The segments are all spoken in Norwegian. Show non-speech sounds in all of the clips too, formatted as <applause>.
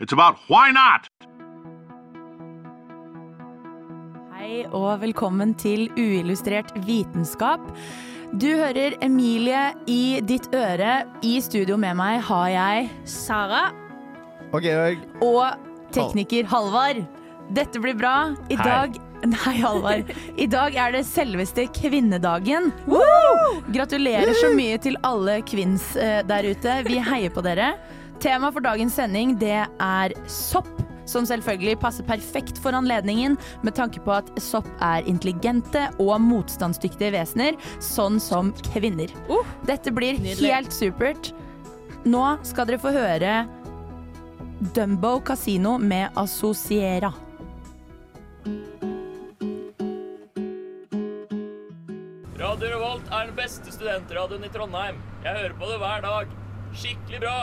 it's about why not. Hei og velkommen til Uillustrert vitenskap. Du hører Emilie i ditt øre. I studio med meg har jeg Sara. Og Georg. og tekniker Halvard. Dette blir bra. I Hei. dag Nei, Halvard. I dag er det selveste kvinnedagen. Gratulerer så mye til alle kvinns eh, der ute. Vi heier på dere. Tema for dagens sending det er sopp. Som selvfølgelig passer perfekt for anledningen med tanke på at sopp er intelligente og motstandsdyktige vesener, sånn som kvinner. Dette blir Nydelig. helt supert. Nå skal dere få høre Dumbo Casino med Associera. Radio Revolt er den beste studentradioen i Trondheim. Jeg hører på det hver dag. Skikkelig bra.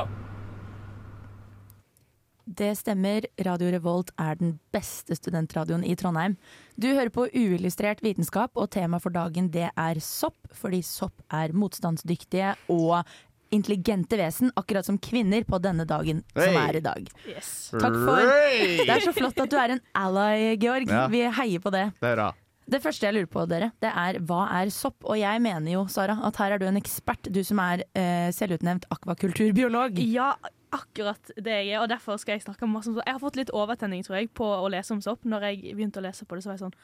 Det stemmer. Radio Revolt er den beste studentradioen i Trondheim. Du hører på uillustrert vitenskap, og tema for dagen det er sopp. Fordi sopp er motstandsdyktige og intelligente vesen, akkurat som kvinner på denne dagen som er i dag. Yes. Takk for Det er så flott at du er en ally, Georg. Ja. Vi heier på det. Det er bra. Det første jeg lurer på, dere, det er hva er sopp? Og jeg mener jo, Sara, at her er du en ekspert, du som er eh, selvutnevnt akvakulturbiolog. Ja, akkurat det jeg er, og derfor skal jeg snakke masse om sopp. Jeg har fått litt overtenning, tror jeg, på å lese om sopp. Når jeg begynte å lese på det, så var jeg sånn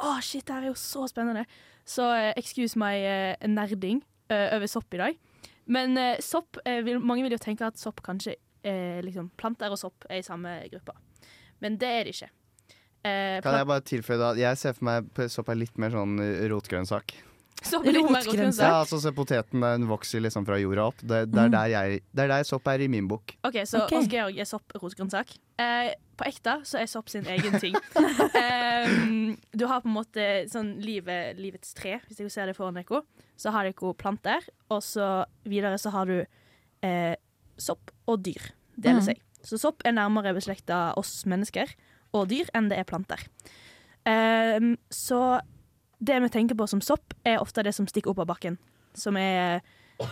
Å, shit, det her er jo så spennende. Så eh, excuse meg uh, nerding uh, over sopp i dag. Men uh, sopp vil, Mange vil jo tenke at sopp kanskje liksom planter og sopp er i samme gruppe. Men det er det ikke. Kan jeg bare tilføye da jeg ser for meg sopp er litt mer sånn rotgrønnsak. Rotgrønnsak. Ja, altså se poteten den vokser liksom fra jorda opp. Det, det, er, Mm. der jeg, det er der sopp er i min bok. OK, så okay. Ås Georg er sopp rotgrønnsak. Eh, på ekte så er sopp sin egen ting. <laughs> eh, du har på en måte sånn livet, livets tre, hvis dere ser det foran dere. Så har dere planter, og så videre så har du eh, sopp og dyr. Deler Mhm. seg. Så sopp er nærmere beslekta oss mennesker og dyr enn det er planter. Ehm, så det vi tenker på som sopp, er ofte det som stikker opp av bakken. Som er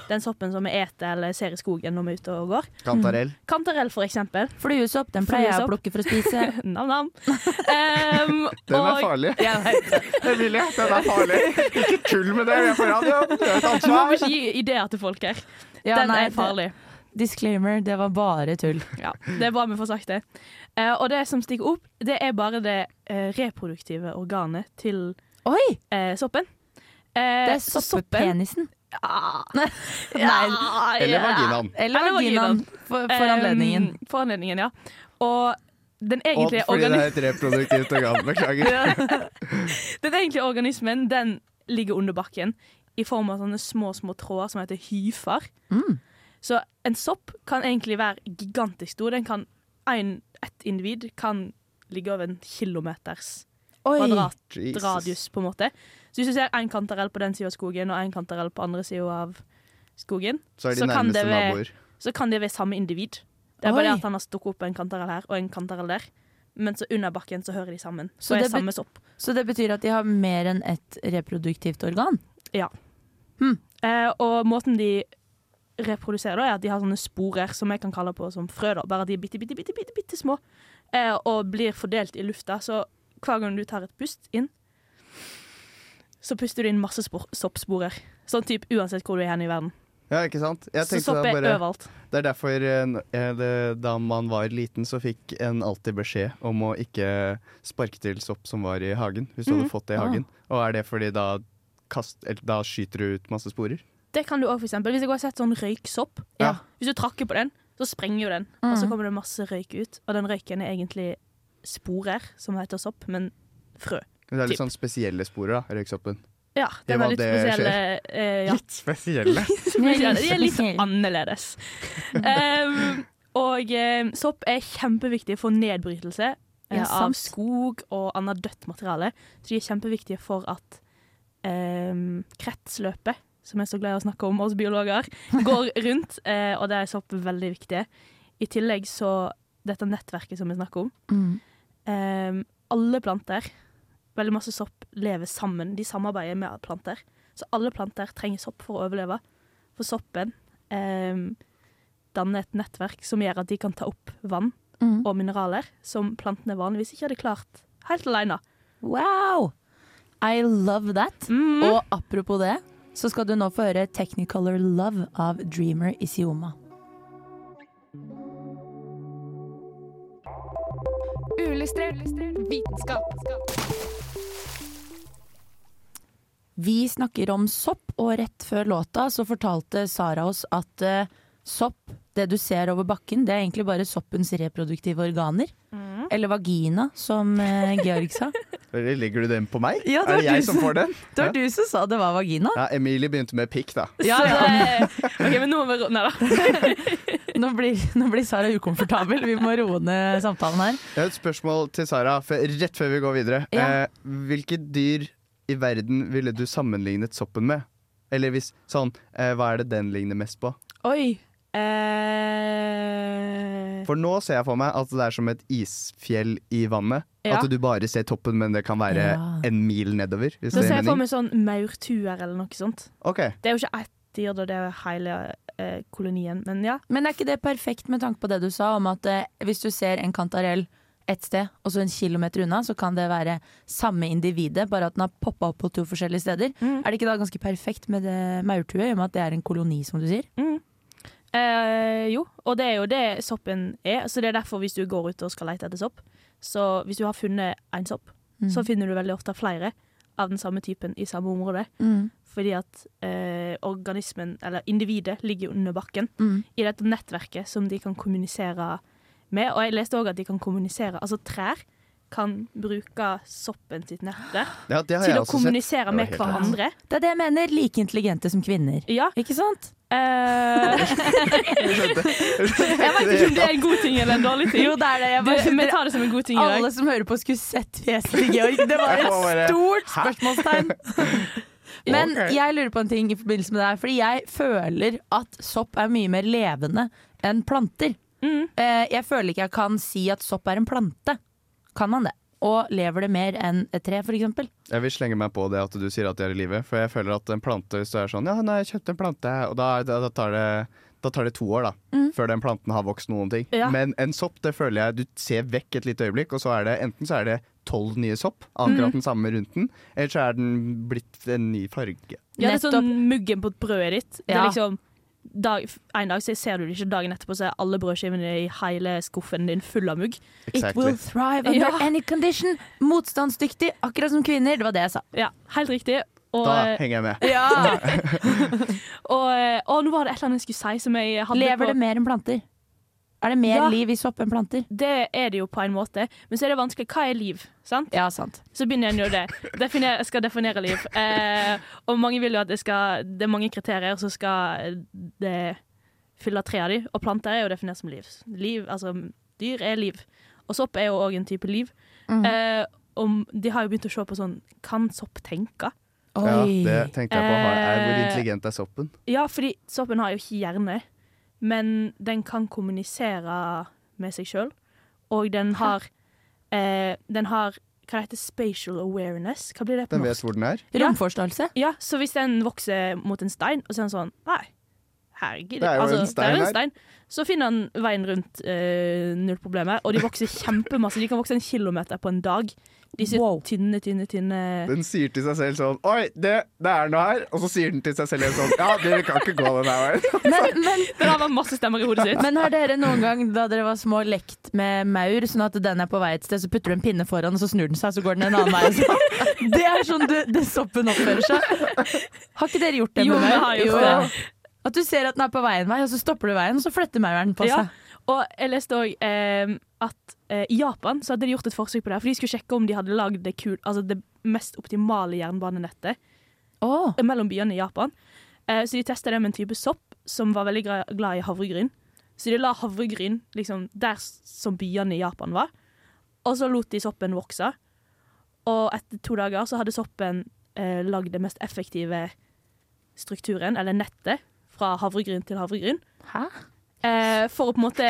den soppen som vi eter eller ser i skogen når vi er ute og går. Kantarell. Kantarell, for eksempel. Fluesopp, den pleier jeg å plukke for å spise. <laughs> Nam-nam. Um, <laughs> Den er og- farlig. Ja, vet <laughs> det. Emilie, den er farlig. Ikke tull med det, vi er på radio. Det et Du må ikke gi ideer til folk her. Ja, Den nei, er farlig. Disclaimer, det var bare tull. Ja, det er bra vi får sagt det. Uh, og det som stikker opp, det er bare det uh, reproduktive organet til Oi! eh, soppen. Eh, Det er soppepenisen. <laughs> Ja. Nei. Eller vaginaen. Eller vaginaen, for, for anledningen. Um, for anledningen, ja. Og den egentlige egentlige, fordi det er et reproduktivt organ. Beklager. <laughs> den egentlige organismen den ligger under bakken i form av sånne små små tråder som heter hyfer. Mm. Så en sopp kan egentlig være gigantisk stor. Den kan, en, ett individ kan ligge over en kilometers! Kvadratradius, på en måte. Så hvis du ser en kantarell på den sida av skogen og en kantarell på andre sida av skogen, Så er de så kan være- så kan det være samme individ. Det er bare Oi. det at han har stukket opp en kantarell her og en kantarell der. Men så under bakken så hører de sammen. Så Så er det samme. Så det betyr at de har mer enn ett reproduktivt organ? Eh, og måten de reproduserer da, er at de har sånne sporer som jeg kan kalle på som frø, da. bare at de er bitte, bitte, bitte, bitte, bitte små. Eh, og blir fordelt i lufta. Så hver gang du tar et pust inn, så puster du inn masse spor soppsporer. Sånn typ uansett hvor du er hen i verden. Ja, ikke sant? Jeg Så sopp er bare overalt. Det er derfor eh, eh, det, da man var liten, så fikk en alltid beskjed om å ikke sparke til sopp som var i hagen, hvis du mm. hadde fått det i Ah. hagen. Og er det fordi da, kast, eller, da skyter du ut masse sporer? det kan du òg, eksempel. Hvis jeg har sett sånn røyksopp. Ja. Hvis du trakker på den, så sprenger jo den, og så Mm. kommer det masse røyk ut. Og den røyken er egentlig sporer, som heter sopp, men frø. Det er litt Typ. sånn spesielle sporer, da, røyksoppen. Ja, Det den er litt spesielle. eh, ja. Litt spesielle. <laughs> spesielle. De er litt <laughs> annerledes. Um, og eh, sopp er kjempeviktig for nedbrytelse eh, av skog og annet dødt materiale. Så de er kjempeviktige for at kretsløpet, som jeg er så glad i å snakke om, oss biologer, <laughs> går rundt. eh, og der er sopp veldig viktig. I tillegg så dette nettverket som vi snakker om. Mm. Em, alle planter, veldig masse sopp, lever sammen. De samarbeider med planter. Så alle planter trenger sopp for å overleve. For soppen um, danner et nettverk som gjør at de kan ta opp vann Mm. og mineraler som plantene vanligvis ikke hadde klart helt alene. Wow! I love that. Mm. Og apropos det, så skal du nå få høre Technicolor Love av Dreamer Isioma. Uillustrert vitenskap. Vi snakker om sopp, og rett før låta så fortalte Sara oss at uh, sopp, det du ser over bakken, det er egentlig bare soppens reproduktive organer. Mm. Eller vagina, som uh, Georg sa. Legger du den på meg? Ja, det er det jeg som som- får den? Det var du som sa det var vagina. Ja, Emilie begynte med pikk, da. Ja, det, OK, men nå må vi Nei da. <laughs> Nå blir, nå blir Sara ukomfortabel. Vi må roe ned samtalen her. Jeg har et spørsmål til Sara rett før vi går videre. Ja. Eh, hvilke dyr i verden ville du sammenlignet soppen med? Eller hvis sånn, eh, hva er det den ligner mest på? Oi. Eh, For nå ser jeg for meg at det er som et isfjell i vannet. Ja. At du bare ser toppen, men det kan være Ja. en mil nedover. Hvis da det ser er jeg for meg sånn maurtuer eller noe sånt. Okay. Det er jo ikke ett dyr, da, det er hele eh, kolonien. Men ja. Men er ikke det perfekt med tanke på det du sa om at eh, hvis du ser en kantarell et sted, og så en kilometer unna, så kan det være samme individet, bare at den har poppa opp på to forskjellige steder. Mm. Er det ikke da ganske perfekt med det maurtue, i og med at det er en koloni, som du sier? Mm. Eh, jo, og det er jo det soppen er. Så det er derfor hvis du går ut og skal lete etter sopp, så hvis du har funnet en sopp, Mm. så finner du veldig ofte flere av den samme typen i samme område. Mm. Fordi at eh, organismen, eller individet, ligger under bakken Mm. i dette nettverket som de kan kommunisere med. Og jeg leste òg at de kan kommunisere Altså trær kan bruke soppen sitt nettverk ja, til å kommunisere med hverandre. Det er det jeg mener. Like intelligente som kvinner. Ja. Ikke sant? Eh, <laughs> Jeg vet ikke om det er en god ting eller en dårlig ting. Jo, det er det. Jeg bare, vi tar det som en god ting i dag. alle som hører på, skulle sett fjeset til Georg. Det var et stort spørsmålstegn. <laughs> Men jeg lurer på en ting i forbindelse med det her. Fordi jeg føler at sopp er mye mer levende enn planter. Mm. Eh, Jeg føler ikke jeg kan si at sopp er en plante. Kan man det? Og lever det mer enn et tre, for eksempel? Jeg vil slenge meg på det at du sier at de er i live. For jeg føler at en plante, hvis du er sånn Ja, nå har jeg kjøpt en plante, og da, da, da tar det da tar det to år da, Mm. før den planten har vokst noen ting. Ja. Men en sopp det føler jeg du ser vekk et lite øyeblikk, og så er det enten så er det tolv nye sopp, akkurat Mm. den samme rundt den, eller så er den blitt en ny farge. Ja, det er sånn muggen på brødet ditt. Det er liksom dag, En dag så ser du det ikke, dagen etterpå så er alle brødskivene i hele skuffen din full av mugg. It will thrive under Ja. any condition. Motstandsdyktig, akkurat som kvinner. Det var det jeg sa. Ja, helt riktig. Og, Da henger jeg med. Ja. <laughs> <laughs> og, og nå var det et eller annet jeg skulle si som jeg hadde Lever på det mer enn planter? Er det mer Ja. liv i sopp enn planter? Det er det jo på en måte, men så er det vanskelig. Hva er liv? Sant? Ja, sant. Så begynner en jo det. Definer, skal definere liv. Eh, og mange vil jo at det skal Det er mange kriterier så skal det fylle tre av dem. og planter er jo definert som liv. Liv, altså dyr er liv. Og sopp er jo òg en type liv. Mm. Eh, og de har jo begynt å se på sånn Kan sopp tenke? Ja, det tenkte jeg på. Er, hvor Eh, intelligent er soppen? Ja, fordi soppen har jo ikke hjerne, men den kan kommunisere med seg sjøl. Og den har eh, Den har hva det heter spatial awareness. Hva blir det på Den vet hvor den er. Ja. Romforståelse? Ja, så hvis den vokser mot en stein, og så er den sånn Nei, herregud, Det er jo altså, en stein en her. stein. Så finner han veien rundt eh, null problemer, og de vokser kjempemasse. De kan vokse en kilometer på en dag. Disse tynne, tynne, tynne Den sier til seg selv sånn Oi, det, det er noe her. Og så sier den til seg selv sånn Ja, dere kan ikke gå den her veien. <laughs> Men, men, Den har masse stemmer i hodet sitt. men har dere noen gang da dere var små lekt med maur, sånn at den er på vei et sted, så putter du en pinne foran, og så snur den seg, så går den en annen vei? Sånn. <laughs> Det er sånn det, det soppen oppfører seg. Har ikke dere gjort det med Jo, med vi har gjort det. Ja. At du ser at den er på veien vei, og så stopper du veien, og så flytter mauren på Ja. seg. Og jeg leste òg eh, at eh, i Japan så hadde de gjort et forsøk på det. For de skulle sjekke om de hadde lagd det, kul, altså det mest optimale jernbanenettet Oh. mellom byene i Japan. Eh, så de testa det med en type sopp som var veldig glad i havregryn. Så de la havregryn liksom, der som byene i Japan var. Og så lot de soppen vokse. Og etter to dager så hadde soppen eh, lagd det mest effektive strukturen, eller nettet, fra havregryn til havregryn. Hæ? Eh, for å på en måte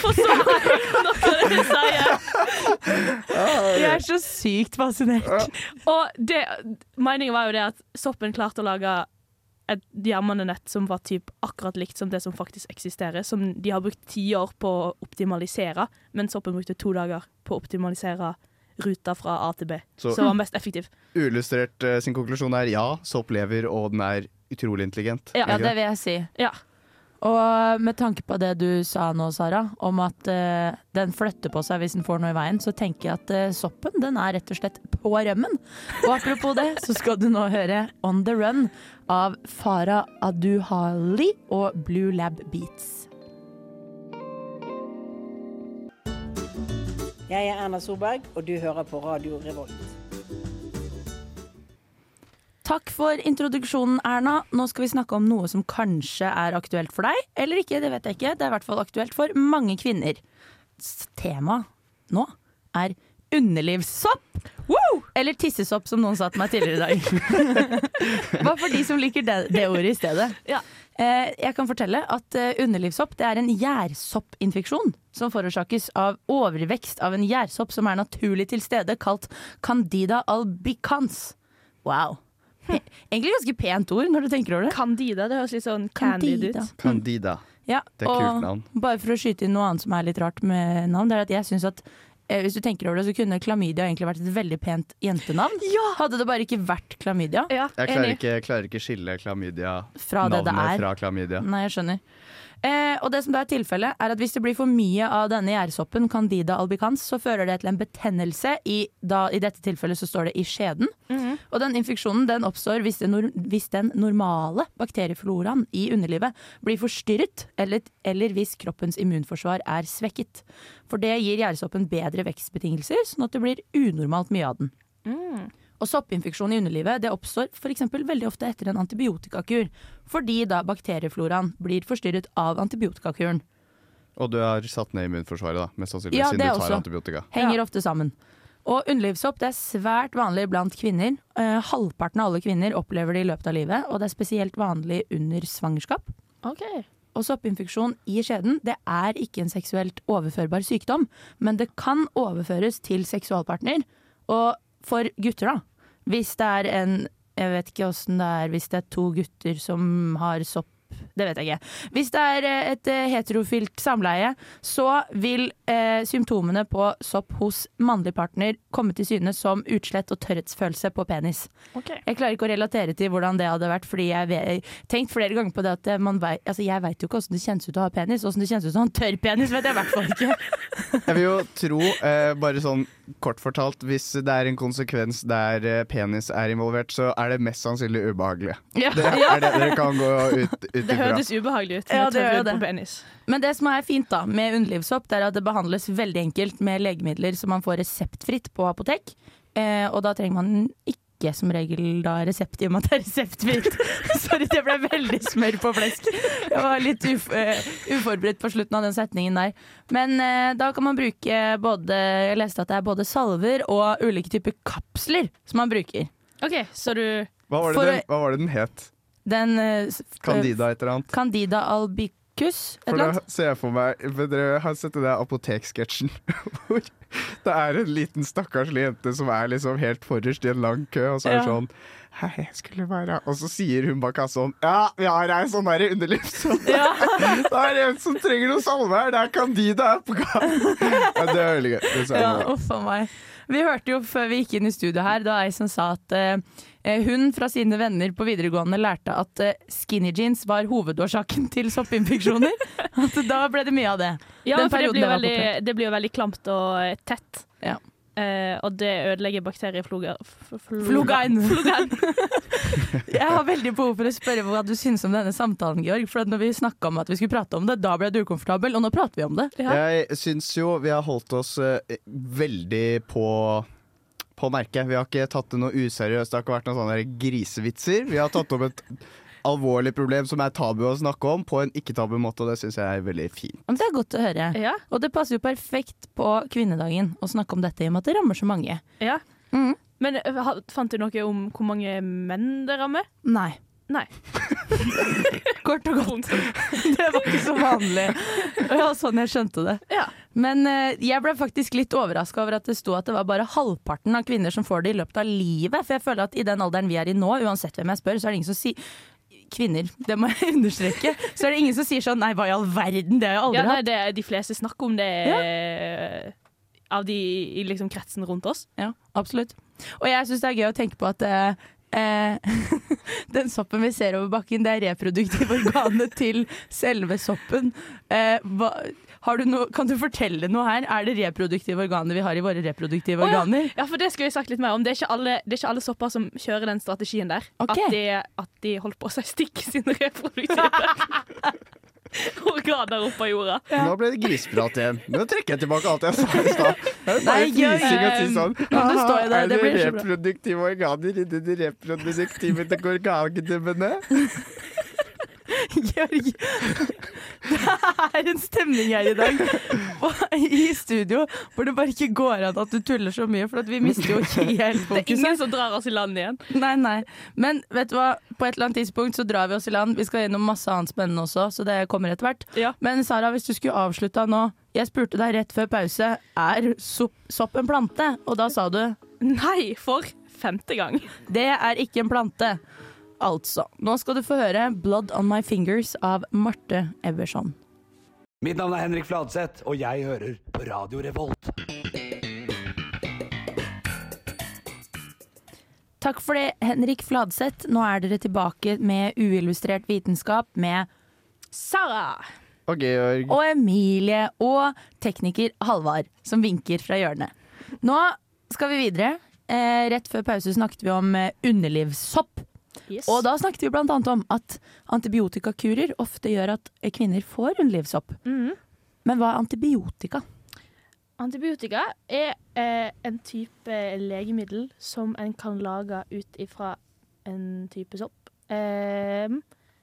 For så noe dere sier. Jeg er så sykt fascinert. Og det, meningen var jo det at soppen klarte å lage et jernbanenett som var typ akkurat likt som det som faktisk eksisterer, som de har brukt tiår på å optimalisere, men soppen brukte to dager på å optimalisere ruta fra A til B, Så- så var mest effektiv. Uillustrert eh, sin konklusjon er ja, sopp lever, og den er utrolig intelligent. Ja, Ja, det vil jeg si. Ja. Og med tanke på det du sa nå, Sara, om at uh, den flytter på seg hvis den får noe i veien, så tenker jeg at uh, soppen den er rett og slett på rømmen. Og apropos det, så skal du nå høre On The Run av Farah Aduhali og Blue Lab Beats. Jeg er Erna Solberg, og du hører på Radio Revolt. Takk for introduksjonen, Erna. Nå skal vi snakke om noe som kanskje er aktuelt for deg. Eller ikke, det vet jeg ikke. Det er i hvert fall aktuelt for mange kvinner. Tema nå er underlivssopp. Eller tissesopp, som noen sa til meg tidligere i dag. <laughs> Hva for de som liker det, det ordet i stedet? Eh, jeg kan fortelle at eh, underlivssopp det er en gjærsoppinfeksjon som forårsakes av overvekst av en gjærsopp som er naturlig til stede, kalt Candida albicans. Wow. Egentlig ganske pent ord når du tenker over det. Candida, det høres litt sånn candid ut. Candida. Ja, Det er kult navn. Bare for å skyte inn noe annet som er litt rart med navn, det er at jeg syns at eh, hvis du tenker over det, så kunne klamydia egentlig vært et veldig pent jentenavn. Hadde det bare ikke vært klamydia. Jeg klarer ikke, klarer ikke skille klamydia, Fra det det navnet er. fra klamydia. Nei, jeg skjønner. Eh, og det som da er tilfellet, er at hvis det blir for mye av denne gjærsoppen, Candida albicans, så fører det til en betennelse i, da, i dette tilfellet så står det i skjeden. Og den infeksjonen den oppstår hvis, nor hvis den normale bakteriefloraen i underlivet blir forstyrret, eller, eller hvis kroppens immunforsvar er svekket. For det gir gjærsoppen bedre vekstbetingelser, sånn at det blir unormalt mye av den. Og soppinfeksjon i underlivet det oppstår f.eks. veldig ofte etter en antibiotikakur, fordi da bakteriefloraen blir forstyrret av antibiotikakuren. Og du har satt ned immunforsvaret, da, mest sannsynlig, Ja, siden du tar også. antibiotika. Henger ofte sammen. Og underlivssopp det er svært vanlig blant kvinner. Eh, halvparten av alle kvinner opplever det i løpet av livet, og det er spesielt vanlig under svangerskap. Og soppinfeksjon i skjeden det er ikke en seksuelt overførbar sykdom, men det kan overføres til seksualpartner. Og for gutter, da. Hvis det er en Jeg vet ikke åssen det er hvis det er to gutter som har sopp det vet jeg ikke. Hvis det er eh, et eh, heterofilt samleie, så vil eh, symptomene på sopp hos mannlig partner komme til syne som utslett og tørrhetsfølelse på penis. Jeg klarer ikke å relatere til hvordan det hadde vært, fordi jeg har tenkt flere ganger på det at eh, man vei, altså jeg veit jo ikke åssen det kjennes ut å ha penis. Åssen det kjennes ut å ha en tørr penis, vet jeg i hvert fall ikke. <laughs> Jeg vil jo tro, eh, bare sånn kort fortalt, hvis det er en konsekvens der penis er involvert, så er det mest sannsynlig ubehagelig. Ja. Det er det dere kan gå ut, ut ifra. Høres ubehagelig ut. Ja, det gjør det. på penis. Men det som er fint da med underlivssopp, er at det behandles veldig enkelt med legemidler som man får reseptfritt på apotek. Eh, og da trenger man ikke som regel da resept i og med at det er reseptfritt. <laughs> Sorry, det ble veldig smør på flesk. Jeg var litt uf eh, uforberedt på slutten av den setningen der. Men eh, da kan man bruke både Jeg leste at det er både salver og ulike typer kapsler som man bruker. OK, så du Hva var, det For- den, hva var det den het? Den eh, Candida et eller annet? Candida albicus. Et eller annet? ser jeg for meg Dere har sett den der apoteksketsjen <laughs> hvor det er en liten stakkarslig jente som er liksom helt forrest i en lang kø, og så er det Ja. sånn Hei, jeg skulle være Og så sier hun bak kassa sånn Ja, vi har ei sånn der <laughs> Ja. <laughs> det er en som trenger noe salve her. Det er Candida her på gang. Ja, det er veldig gøy. Det Ja, uff a meg. Vi hørte jo før vi gikk inn i studio her, da ei som sa at eh, hun fra sine venner på videregående lærte at eh, skinny jeans var hovedårsaken til soppinfeksjoner. <laughs> At da ble det mye av det. Ja, Den for det blir, det veldig, det blir jo veldig klamt og eh, tett. Ja. Eh, og det ødelegger bakteriefloga... <laughs> <laughs> Flogain! Jeg har veldig behov for å spørre hva du syns om denne samtalen, Georg. For når vi snakka om at vi skulle prate om det, da ble du ukomfortabel, og nå prater vi om det. Jeg syns jo vi har holdt oss eh, veldig på på merket. Vi har ikke tatt det noe useriøst. Det har ikke vært noen sånne grisevitser. Vi har tatt opp et alvorlig problem som er tabu å snakke om, på en ikke-tabu måte, og det syns jeg er veldig fint. Men det er godt å høre. Og det passer jo perfekt på kvinnedagen å snakke om dette, i og med at det rammer så mange. Ja. Men eh, fant du noe om hvor mange menn det rammer? Nei. Nei. <laughs> Kort og godt. <laughs> Det var ikke så vanlig. <laughs> Ja, sånn jeg skjønte det. Men eh, jeg ble faktisk litt overraska over at det sto at det var bare halvparten av kvinner som får det i løpet av livet. For jeg føler at i den alderen vi er i nå, uansett hvem jeg spør, så er det ingen som sier Kvinner, det må jeg understreke. Så er det ingen som sier sånn nei, hva i all verden, det har jeg aldri Ja, nei, hatt. det, de fleste snakker om det ja. av de i liksom kretsen rundt oss. Ja, absolutt. Og jeg syns det er gøy å tenke på at eh, eh, <laughs> den soppen vi ser over bakken, det er reproduktive organet til selve soppen. Eh, hva, har du no, kan du fortelle noe her? Er det reproduktive organer vi har i våre reproduktive oh, ja. organer? Ja, for det skulle jeg sagt litt mer om. Det er ikke alle, det er ikke alle sopper som kjører den strategien der. Okay. At, de, at de holdt på å si stikk sine <laughs> reproduktive <laughs> organer opp av jorda. Nå ble det grisprat igjen. Nå trekker jeg tilbake alt jeg sa i stad. <laughs> Det er bare fnising å si sånn. det, Er det det blir reproduktive organer inni de reproduktive <laughs> organene? <laughs> Georg, det er en stemning her i dag i studio hvor det bare ikke går an at du tuller så mye, for vi mister jo helt Det er ingen som drar oss i land igjen. Nei, nei. Men vet du hva? på et eller annet tidspunkt så drar vi oss i land. Vi skal gjennom masse annet spennende også, så det kommer etter hvert. Men Sara, hvis du skulle avslutta nå Jeg spurte deg rett før pause er sopp, sopp en plante, og da sa du Nei, for femte gang. Det er ikke en plante. Altså. Nå skal du få høre 'Blood On My Fingers' av Marte Everson. Mitt navn er Henrik Fladseth, og jeg hører på Radio Revolt. Takk for det, Henrik Fladseth. Nå er dere tilbake med uillustrert vitenskap med Sara. Og Georg. og Emilie og tekniker Halvard, som vinker fra hjørnet. Nå skal vi videre. Eh, rett før pause snakket vi om eh, underlivssopp. Yes. Og da snakket vi annet om at antibiotikakurer ofte gjør at eh, kvinner får underlivssopp. Mm. Men hva er antibiotika? Antibiotika er eh, en type legemiddel som en kan lage ut ifra en type sopp. Eh,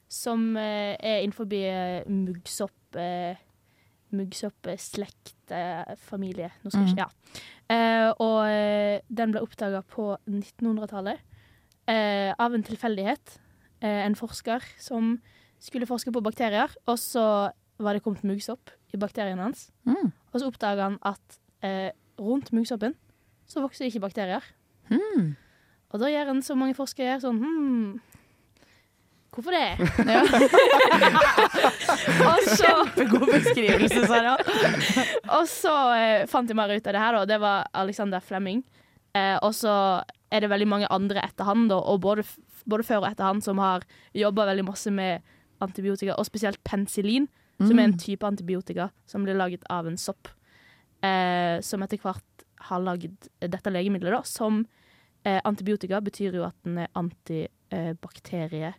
som eh, er innenfor eh, muggsopp eh, Muggsoppslekt, eh, skal Mm. ja. Eh, og eh, den ble oppdaga på 1900-tallet eh, av en tilfeldighet. Eh, en forsker som skulle forske på bakterier, og så var det kommet muggsopp i bakteriene hans. Mm. Og så oppdaga han at eh, rundt muggsoppen så vokser ikke bakterier. Mm. Og da gjør en så mange forskere gjør sånn hmm, Hvorfor det? <laughs> Ja. <laughs> og så Kjempegod beskrivelse, Sara. <laughs> og så eh, fant jeg mer ut av det her, da. Det var Alexander Flemming. Eh, og så er det veldig mange andre etter han, da, og både, både før og etter han, som har jobba veldig masse med antibiotika, og spesielt penicillin, som er en Mm. type antibiotika som blir laget av en sopp. Eh, som etter hvert har lagd dette legemiddelet, da, som eh, antibiotika betyr jo at den er antibakterie.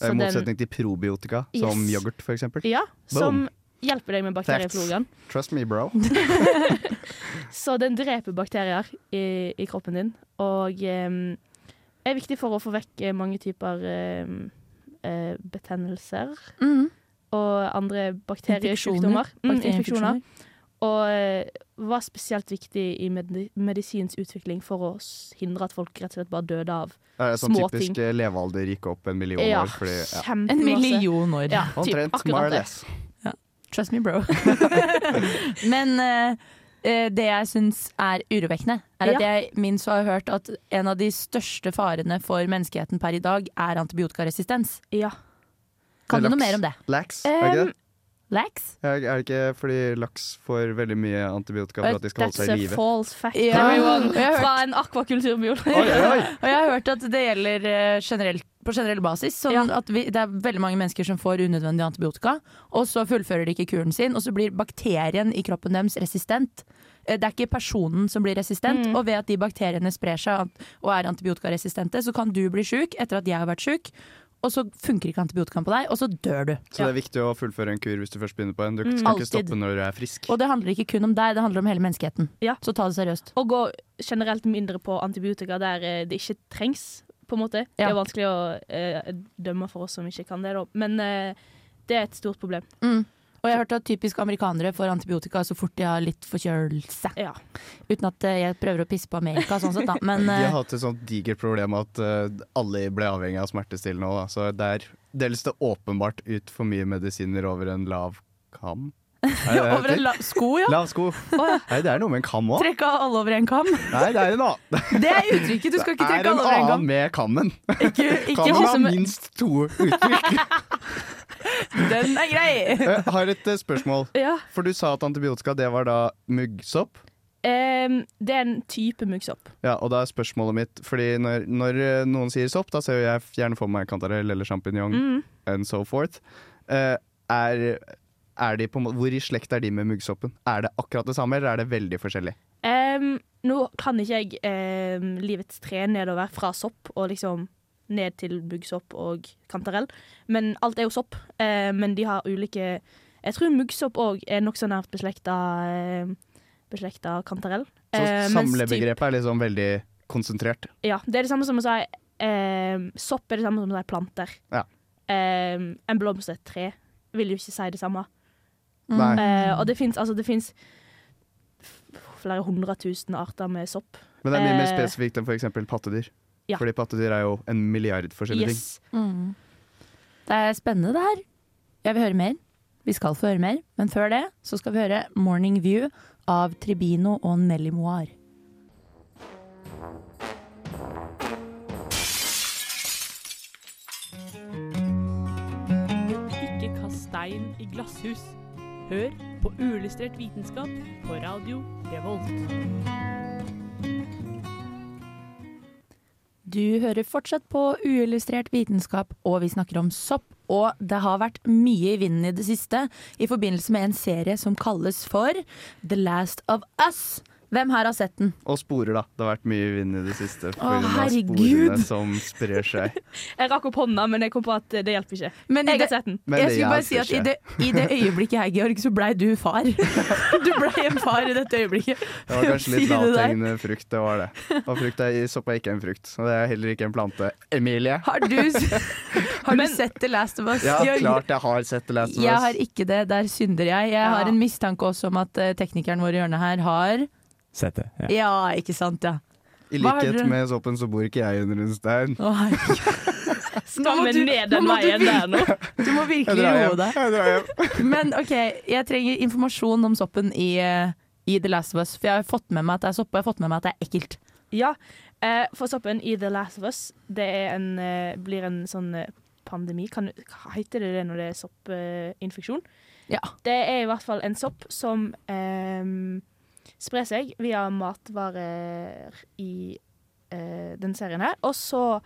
I motsetning til probiotika, som Yes. yoghurt f.eks. Ja, som. Hjelper deg med bakteriefloraen. Trust me, bro. <laughs> Så den dreper bakterier i, i kroppen din, og um, er viktig for å få vekk eh, mange typer um, uh, betennelser Mm. og andre bakteriesykdommer. Infeksjoner. Mm, infeksjoner. Og eh, var spesielt viktig i med medisinens utvikling for å hindre at folk rett og slett bare døde av Det er sånn små typisk ting. levealder gikk opp en million Ja, år. Fordi, ja. En million år. Ja, typ, Omtrent, more or det. Trust me, bro. <laughs> Men eh, eh, det jeg syns er urovekkende, er at Ja. jeg minst har hørt at en av de største farene for menneskeheten per i dag er antibiotikaresistens. Ja. Kan du noe mer om det? Lax, er det det? Er er det ikke fordi laks får veldig mye antibiotika for at de skal holde That's seg a i live? false fact, Ja. everyone. Og jeg har hørt- Fra en akvakulturbiolog. <laughs> Og jeg har hørt at det gjelder eh, generelt, på generell basis. Sånn at vi, det er veldig mange mennesker som får unødvendig antibiotika, og så fullfører de ikke kuren sin, og så blir bakterien i kroppen deres resistent. Eh, Det er ikke personen som blir resistent, Mm. og ved at de bakteriene sprer seg og er antibiotikaresistente, så kan du bli sjuk etter at jeg har vært sjuk, og så funker ikke antibiotikaen på deg, og så dør du. Så det er viktig å fullføre en kur hvis du først begynner på en. Du Mm. skal ikke stoppe når du er frisk. Og det handler ikke kun om deg, det handler om hele menneskeheten. Så ta det seriøst. Og gå generelt mindre på antibiotika der eh, det ikke trengs, på en måte. Det er vanskelig å eh, dømme for oss som ikke kan det, da. Men eh, det er et stort problem. Mm. Og jeg har hørt at typisk amerikanere får antibiotika så fort de har litt forkjølelse. Ja. Uten at eh, jeg prøver å pisse på Amerika, sånn sett, da. <laughs> Men De eh, har hatt et sånt digert problem at eh, alle ble avhengig av smertestillende òg, da. Så er dels det åpenbart ut for mye medisiner over en lav kam. Er over en heter? la sko, ja. Lav sko. Nei, det er noe med en kam òg. Trekke alle over en kam. Nei, det er en annen. Det er uttrykket. Du skal ikke trekke alle over en kam. Det er en annen med kammen. ikke Kammen sånn har med... minst to uttrykk. Den er grei. Jeg har et eh, spørsmål. Ja. For du sa at antibiotika det var da muggsopp. Um, det er en type muggsopp. Ja, og da er spørsmålet mitt Fordi når, når eh, noen sier sopp, da ser jeg gjerne for meg kantarell eller sjampinjong Mm. and so forth. Uh, er, er de på, hvor i slekt er de med muggsoppen? Er det akkurat det samme, eller er det veldig forskjellig? Um, nå kan ikke jeg um, livets tre nedover fra sopp og liksom ned til muggsopp og kantarell. Men alt er jo sopp. Eh, men de har ulike Jeg tror muggsopp òg er nokså nært beslekta eh, beslekta kantarell. Så Eh, mens samlebegrepet er liksom veldig konsentrert. Ja, det er det samme som å si Sopp er det samme som å si planter. Ja. En blomst er et tre. Vil jo ikke si det samme. Eh, og det fins altså flere hundre tusen arter med sopp. Men det er mye mer Eh, spesifikt enn f.eks. pattedyr. Ja. Fordi pattedyr er jo en milliard forskjellige Yes. Mm. Det er spennende, det her. Jeg vil høre mer. Vi skal få høre mer, men før det så skal vi høre 'Morning View' av Tribino og Nelly Moir. Ikke kast stein i glasshus. Hør på uillustrert vitenskap på radio Revolt. Du hører fortsatt på uillustrert vitenskap, og vi snakker om sopp. Og det har vært mye i vinden i det siste i forbindelse med en serie som kalles for The Last of Us. Hvem her har sett den? Og sporer, da. Det har vært mye vind i det siste. Å, herregud. som sprer seg. <laughs> Jeg rakk opp hånda, men jeg kom på at det hjelper ikke. Men jeg det- har sett den. Men jeg skulle bare si at i det, I det øyeblikket her, Georg, så blei du far. <laughs> Du blei en far i dette øyeblikket. Det var kanskje litt lavthengende frukt, det var det. Og frukt er, sopp er ikke en frukt, og det er heller ikke en plante. Emilie? Har du, <laughs> har du sett The Last of Us? Ja, Georg? klart jeg har sett The Last of Us. Jeg har ikke det, der synder jeg. Jeg har en mistanke også om at eh, teknikeren vår i hjørnet her har Sett det. Ja. Ja, ikke sant, ja. I likhet med soppen så bor ikke jeg under en stein. Oh. <laughs> Skal må vi du- ned nå den må veien der nå? <laughs> Du må virkelig roe deg. Jeg drar hjem. <laughs> Men OK, jeg trenger informasjon om soppen i, eh, i The Last of Us. For jeg har fått med meg at det er sopp, og jeg har fått med meg at det er ekkelt. Ja, eh, for soppen i The Last of Us, det er en, eh, blir en sånn pandemi. Kan, hva heter det det når det er soppinfeksjon? Ja. Det er i hvert fall en sopp som eh, sprer seg via matvarer i eh, den serien her. Og så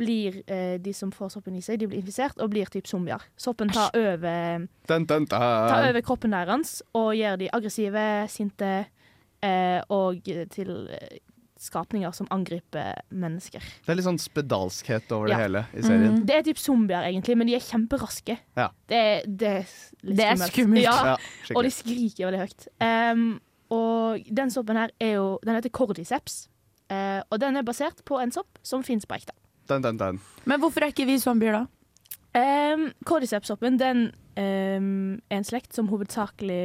blir eh, de som får soppen i seg, de blir infisert og blir typ zombier. Soppen tar over Dun, dun, dun. tar over kroppen deres og gjør de aggressive, sinte eh, og til eh, skapninger som angriper mennesker. Det er litt sånn spedalskhet over Ja. det hele i serien. Det er typ zombier, egentlig, men de er kjemperaske. Ja. Det, er- det er litt Det er skummelt. Ja, Ja, og de skriker veldig høyt. Em, og den soppen her er jo Den heter cordyceps. Eh, og den er basert på en sopp som fins på ekte. Den, den, den. Men hvorfor er ikke vi zombier da? Eh, Cordyceps-soppen den eh, er en slekt som hovedsakelig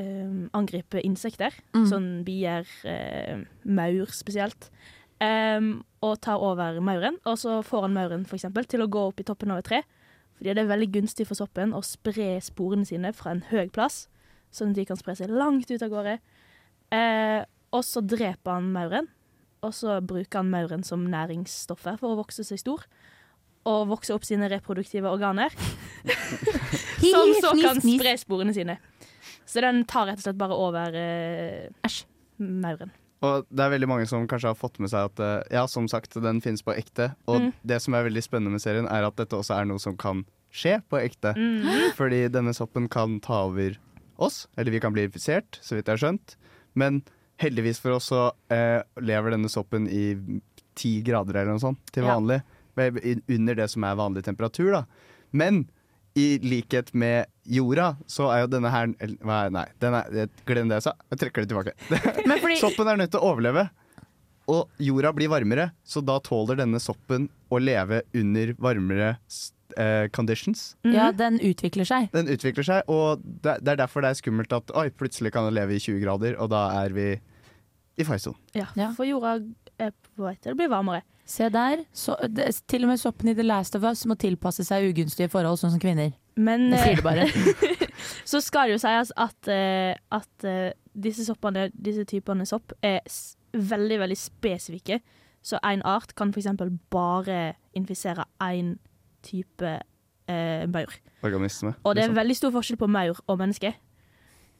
eh, angripe insekter. Mm. Sånn bier, eh, maur spesielt. Og tar over mauren, og så får han mauren for eksempel, til å gå opp i toppen av et tre. Fordi det er veldig gunstig for soppen å spre sporene sine fra en høy plass, sånn at de kan spre seg langt ut av gårde. Eh, og så dreper han mauren, og så bruker han mauren som næringsstoffer for å vokse seg stor. Og vokse opp sine reproduktive organer. <laughs> som så kan spre sporene sine. Så den tar rett og slett bare over eh, mauren. Og det er veldig mange som kanskje har fått med seg at eh, ja, som sagt, den finnes på ekte. Og Mm. det som er veldig spennende med serien, er at dette også er noe som kan skje på ekte. Mm. Fordi denne soppen kan ta over oss, eller vi kan bli infisert, så vidt jeg har skjønt. Men heldigvis for oss så eh, lever denne soppen i ti grader eller noe sånt til vanlig. Ja. Under det som er vanlig temperatur, da. Men i likhet med jorda, så er jo denne her er- Nei, den jeg- glem det jeg sa. Jeg trekker det tilbake. <laughs> Men fordi- Soppen er nødt til å overleve. Og jorda blir varmere, så da tåler denne soppen å leve under varmere eh, conditions. Ja, den utvikler seg. Den utvikler seg, og det, det er derfor det er skummelt at oi, plutselig kan det leve i 20 grader, og da er vi i faresonen. Ja, for jorda er på vei til å bli varmere. Se der. Så, det, til og med soppen i The Last of Us må tilpasse seg ugunstige forhold, sånn som kvinner. Men Jeg sier det bare. eh, <laughs> så skal det jo sies at, eh, at disse soppene, disse typene sopp, er s veldig, veldig spesifikke. Så én art kan f.eks. bare infisere én type eh, maur. Organisme. Og det er liksom. veldig stor forskjell på maur og menneske.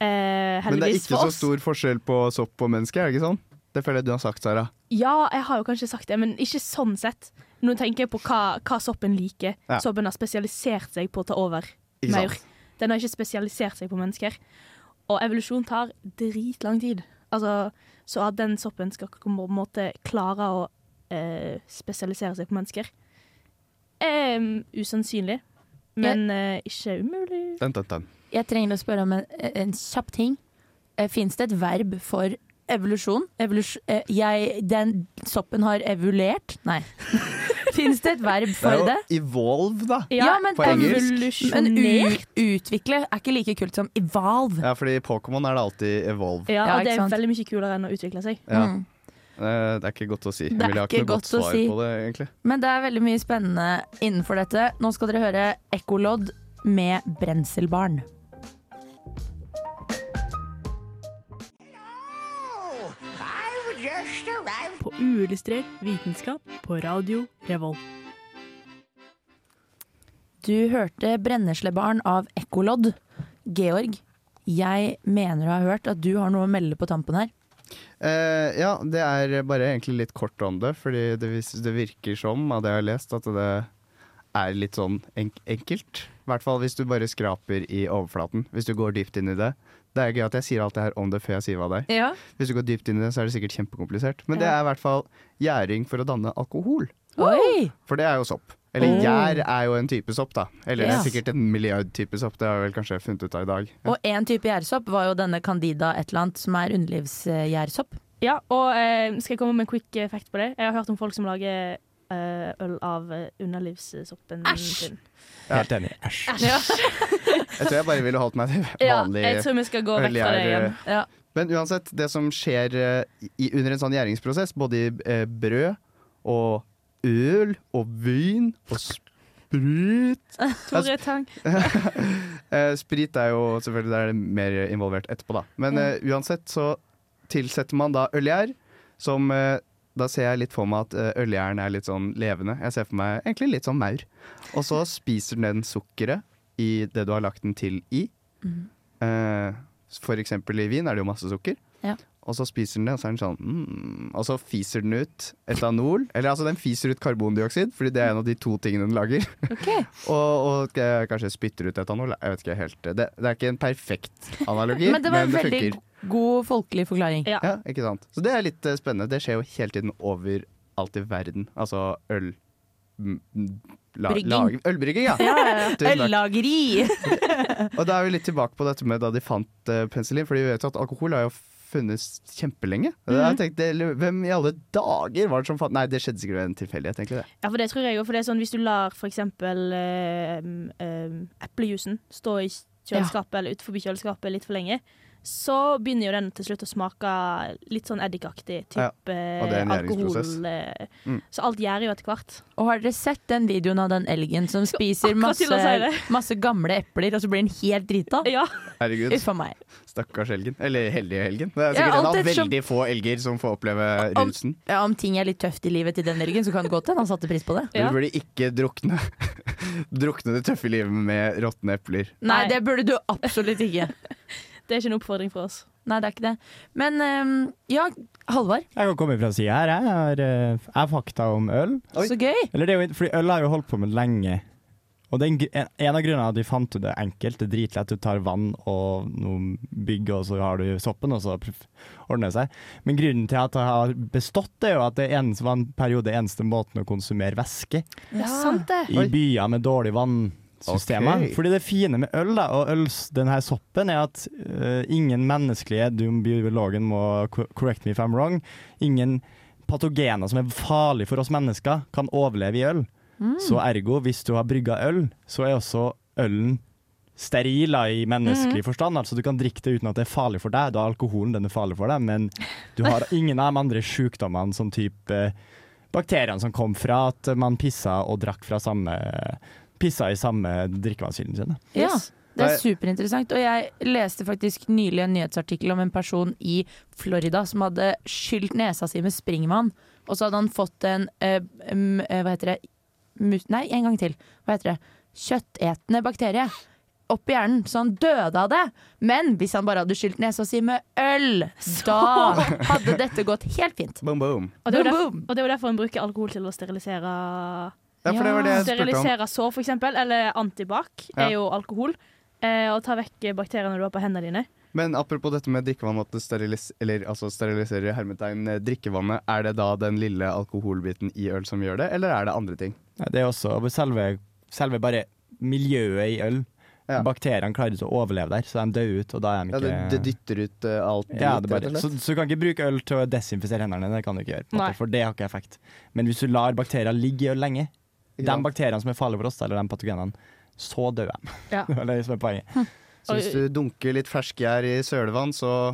Eh, Men det er ikke så stor forskjell på sopp og menneske, er det ikke sånn? Det føler jeg du har sagt, Sara. Ja, jeg har jo kanskje sagt det, men ikke sånn sett. Nå tenker jeg på hva, hva soppen liker. Ja. Soppen har spesialisert seg på å ta over Ikke maur. sant? Den har ikke spesialisert seg på mennesker. Og evolusjon tar dritlang tid. Altså, så at den soppen skal på en måte klare å eh, spesialisere seg på mennesker, mm, usannsynlig. Men uh, ikke umulig. Den, den, den. Jeg trenger å spørre om en, en kjapp ting. Eh, Fins det et verb for evolusjon? Evolus eh, jeg, den soppen har evulert? Nei. <laughs> Fins det et verb for Det er jo det? evolve, da. Ja, men, på engelsk. men utvikle er ikke like kult som evolve. Ja, fordi i Pokémon er det alltid evolve. Ja, Ja, og det er sant? veldig mye kulere enn å utvikle seg. Ja. Mm. Eh, Det er ikke godt å si. Det er ikke ikke godt godt å si. det. Men det er veldig mye spennende innenfor dette. Nå skal dere høre Ekkolodd med Brenselbarn. På uillustrert vitenskap på Radio Revolt. Du hørte 'Brenneslebarn' av Ekkolodd. Georg, jeg mener du har hørt at du har noe å melde på tampen her. Eh, ja, det er bare egentlig litt kort om det, fordi det, det virker som, av det jeg har lest, at det er litt sånn enk enkelt. I hvert fall hvis du bare skraper i overflaten, hvis du går dypt inn i det. Det er gøy at jeg sier alt det her om det før jeg sier hva det er. Ja. Hvis du går dypt inn i det, så er det sikkert kjempekomplisert. Men det er i hvert fall gjæring for å danne alkohol. Oi! For det er jo sopp. Eller Oh. gjær er jo en type sopp, da. Eller det er sikkert en milliard type sopp, det har vi vel kanskje funnet ut av i dag. Og én type gjærsopp var jo denne Candida et eller annet, som er underlivsgjærsopp. Ja, og eh, skal jeg komme med en quick eh, fact på det? Jeg har hørt om folk som lager eh, øl av eh, underlivssoppen sin. Ja. Helt enig. Æsj. Ja. <laughs> Jeg tror jeg bare ville holdt meg til Ja, vanlig jeg tror vi skal gå vekk fra det igjen. Ja. Men uansett, det som skjer eh, i, under en sånn gjæringsprosess, både i eh, brød og øl og vin og sprit <laughs> Tore Tang. <laughs> Eh, Sprit er jo selvfølgelig der er det mer involvert etterpå, da. Men eh, uansett så tilsetter man da ølgjær, som uh, Da ser jeg litt for meg at eh, ølgjæren er litt sånn levende. Jeg ser for meg egentlig litt sånn maur. Og så spiser den sukkeret i det du har lagt den til i. Mm. Uh, for eksempel i vin er det jo masse sukker. Ja. Og så spiser den det, og så er den sånn mm, Og så fiser den ut etanol. Eller altså, den fiser ut karbondioksid, fordi det er en av de to tingene den lager. <laughs> og, og eh, kanskje spytter ut etanol. Jeg vet ikke helt. Det, det er ikke en perfekt analogi, Men det var en veldig funker. god folkelig forklaring. Ja. ikke sant. Så det er litt uh, spennende. Det skjer jo hele tiden overalt i verden. Altså øl... m- m- La, Brygging. lag- ølbrygging, ja. <laughs> Ja, ja, ja. Øllageri! <laughs> Og da er vi litt tilbake på dette med da de fant uh, penicillin, fordi vi vet jo at alkohol har jo funnes kjempelenge. Mm. da jeg tenkt, Hvem i alle dager var det som fant Nei, det skjedde sikkert ved en tilfeldighet, egentlig. det. Ja, for det tror jeg jo. For det er sånn hvis du lar for eksempel øh, øh, eplejuicen stå i kjøleskapet eller utenfor kjøleskapet litt for lenge, så begynner jo den til slutt å smake litt sånn eddikaktig. Ja, Type og det er en alkohol. eh, Mm. Så alt gjør jo etter hvert. Og har dere sett den videoen av den elgen som spiser masse, si <laughs> masse gamle epler, og så blir den helt drita? <laughs> Ja. Herregud. Uff a meg. Stakkars elgen. Eller heldige helgen. Det er Ja, sikkert en av veldig få elger som får oppleve Om- Ja, om ting er litt tøft i livet til den elgen, så kan det godt hende han satte pris på det. Du burde ikke drukne <laughs> Drukne det tøffe livet med råtne epler. Nei, det burde du absolutt ikke. Det er ikke en oppfordring for oss. Nei, det er ikke det. Men um, ja, Halvard. Jeg kan komme fra sida her. Jeg har, eh, jeg har fakta om øl. Så gøy. Eller det er jo, fordi øl har jo holdt på med lenge. Og det er en, en, av grunnene er at vi fant det enkelt. Det er dritlett. Du tar vann og noe bygg, og så har du soppen, og så ordner det seg. Men grunnen til at det har bestått, er jo at det var en periode eneste måten å konsumere væske Ja, sant det. i byer med dårlig vannsystemer. Okay. Fordi det fine med øl da, og øl, denne soppen er at uh, ingen menneskelige, du biologen må correct me if I'm wrong, ingen patogener som er farlige for oss mennesker, kan overleve i øl. Mm. Så ergo, hvis du har brygga øl, så er også ølen steril i menneskelig mm. forstand. Altså Du kan drikke det uten at det er farlig for deg. Da er alkoholen den er farlig for deg, men du har <laughs> ingen av de andre sykdommene som type bakteriene som kom fra at man pissa og drakk fra samme Pissa i samme drikkevannskilden sine. Ja, det er superinteressant. Og jeg leste faktisk nylig en nyhetsartikkel om en person i Florida som hadde skylt nesa si med springvann, og så hadde han fått en øh, eh, Hva heter det? Mus Nei, en gang til. Hva heter det? Kjøttetende bakterie. Opp i hjernen, så han døde av det. Men hvis han bare hadde skylt nesa si med øl, da <laughs> hadde dette gått helt fint. Boom, boom. Og det, er jo Boom, derfor, og det er jo derfor han bruker alkohol til å sterilisere Ja, for det var det jeg spurte om. Sterilisere sår, for eksempel. Eller antibac Ja. er jo alkohol. Eh, og ta vekk bakteriene du har på hendene dine. Men apropos dette med drikkevann, at det sterilis eller, altså steriliserer hermetegn eh, drikkevannet. Er det da den lille alkoholbiten i øl som gjør det, eller er det andre ting? Ja, Det er også selve, selve bare miljøet i øl. Bakteriene klarer ikke å overleve der, så de dør ut. Og da er de Ja, ikke det, det dytter ut uh, alt ja, det bare, så, så du kan ikke bruke øl til å desinfisere hendene, det kan du ikke gjøre. måte, For det har ikke effekt. Men hvis du lar bakterier ligge i øl lenge, de bakteriene som er farlige for oss, eller de patogenene, så dør de. Ja. <laughs> det er det som er poenget. Så hvis du dunker litt ferskgjær i sølevann, så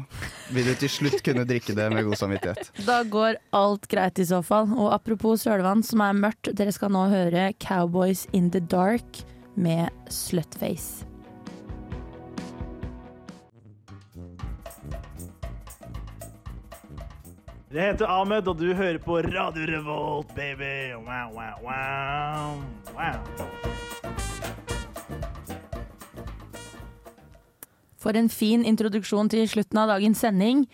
vil du til slutt kunne drikke det med god samvittighet. Da går alt greit i så fall. Og apropos sølevann, som er mørkt, dere skal nå høre Cowboys in the Dark med Slutface. Jeg heter Ahmed, og du hører på Radio Revolt, baby. Wow, wow, wow. wow. For en fin introduksjon til slutten av dagens sending.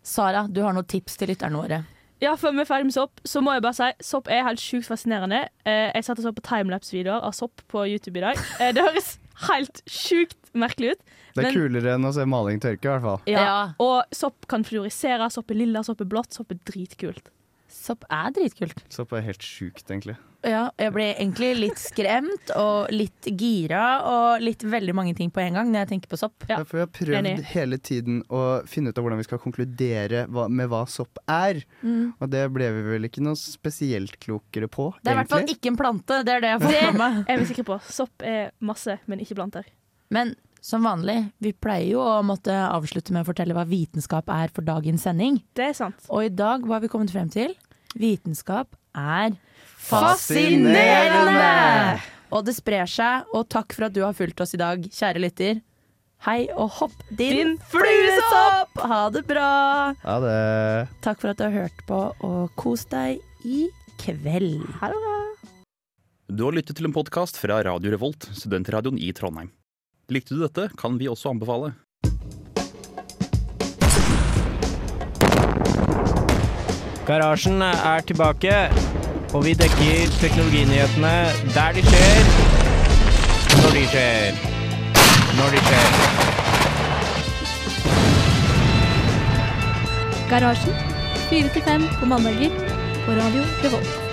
Sara, du har noen tips til lytterne våre. Ja, Før vi er ferdig med sopp, så må jeg bare si sopp er helt sjukt fascinerende. Eh, jeg satt og så på timelapse-videoer av sopp på YouTube i dag. Eh, det høres helt sjukt merkelig ut. Det er men- kulere enn å se maling tørke, i hvert fall. Ja. Og sopp kan fluorisere. Sopp er lilla, sopp er blått. Sopp er dritkult. Sopp er dritkult. Sopp er helt sjukt, egentlig. Ja, jeg ble egentlig litt skremt og litt gira og litt veldig mange ting på en gang når jeg tenker på sopp. Ja, for vi har prøvd Enig. hele tiden å finne ut av hvordan vi skal konkludere hva, med hva sopp er. Mm. Og det ble vi vel ikke noe spesielt klokere på, Det er i hvert fall ikke en plante, det er det jeg <laughs> fått med meg. er vi sikre på. Sopp er masse, men ikke planter. Men som vanlig, vi pleier jo å måtte avslutte med å fortelle hva vitenskap er for dagens sending. Det er sant. Og i dag, hva har vi kommet frem til? Vitenskap er Fascinerende! Og det sprer seg, og takk for at du har fulgt oss i dag, kjære lytter. Hei og hopp din, Din fluesopp! Ha det bra! Ha det. Takk for at du har hørt på, og kos deg i kveld. Ha det bra. Du har lyttet til en podkast fra Radio Revolt, studentradioen i Trondheim. Likte du dette, kan vi også anbefale. Garasjen er tilbake, og vi dekker teknologinyhetene der de skjer, når de skjer. Når de skjer. Garasjen. 4 til 5 på mandager på Radio Revolt.